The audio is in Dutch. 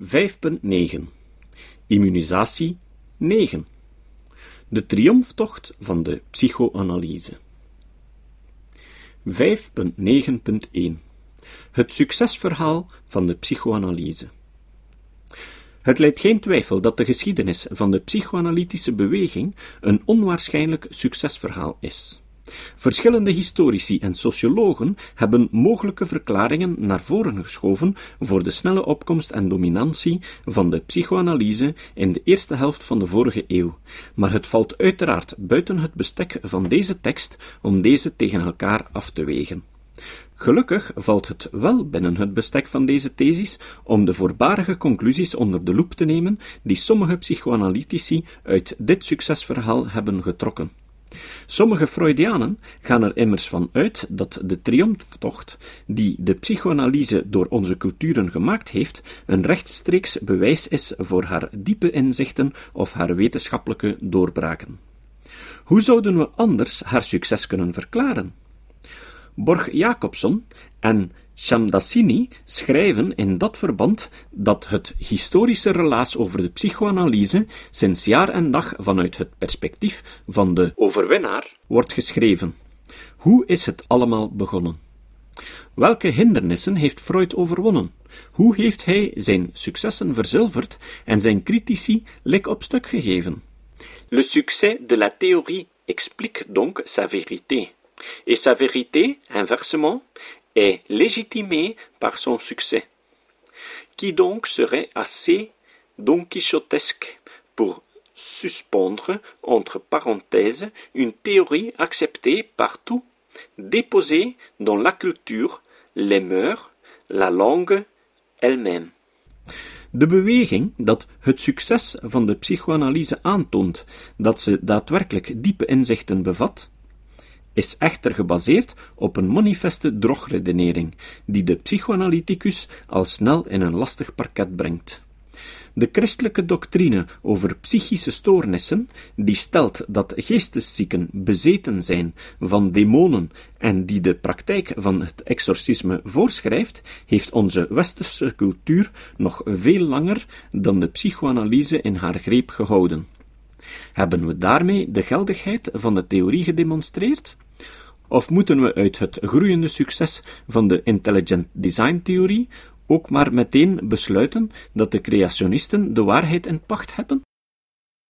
5.9 Immunisatie 9 De triomftocht van de psychoanalyse. 5.9.1 Het succesverhaal van de psychoanalyse. Het leidt geen twijfel dat de geschiedenis van de psychoanalytische beweging een onwaarschijnlijk succesverhaal is. Verschillende historici en sociologen hebben mogelijke verklaringen naar voren geschoven voor de snelle opkomst en dominantie van de psychoanalyse in de eerste helft van de vorige eeuw, maar het valt uiteraard buiten het bestek van deze tekst om deze tegen elkaar af te wegen. Gelukkig valt het wel binnen het bestek van deze thesis om de voorbarige conclusies onder de loep te nemen die sommige psychoanalytici uit dit succesverhaal hebben getrokken. Sommige Freudianen gaan er immers van uit dat de triomftocht die de psychoanalyse door onze culturen gemaakt heeft, een rechtstreeks bewijs is voor haar diepe inzichten of haar wetenschappelijke doorbraken. Hoe zouden we anders haar succes kunnen verklaren? Borg Jacobson en Shamdasini schrijven in dat verband dat het historische relaas over de psychoanalyse sinds jaar en dag vanuit het perspectief van de overwinnaar wordt geschreven. Hoe is het allemaal begonnen? Welke hindernissen heeft Freud overwonnen? Hoe heeft hij zijn successen verzilverd en zijn critici lik op stuk gegeven? Le succès de la théorie explique donc sa vérité. Et sa vérité, inversement, est légitimé par son succès. Qui donc serait assez donquichotesque pour suspendre entre parenthèses une théorie acceptée partout, déposée dans la culture, les mœurs, la langue elle-même. De beweging dat het succes van de psychoanalyse aantoont dat ze daadwerkelijk diepe inzichten bevat, is echter gebaseerd op een manifeste drogredenering, die de psychoanalyticus al snel in een lastig parket brengt. De christelijke doctrine over psychische stoornissen, die stelt dat geesteszieken bezeten zijn van demonen en die de praktijk van het exorcisme voorschrijft, heeft onze westerse cultuur nog veel langer dan de psychoanalyse in haar greep gehouden. Hebben we daarmee de geldigheid van de theorie gedemonstreerd? Of moeten we uit het groeiende succes van de intelligent design theorie ook maar meteen besluiten dat de creationisten de waarheid in pacht hebben?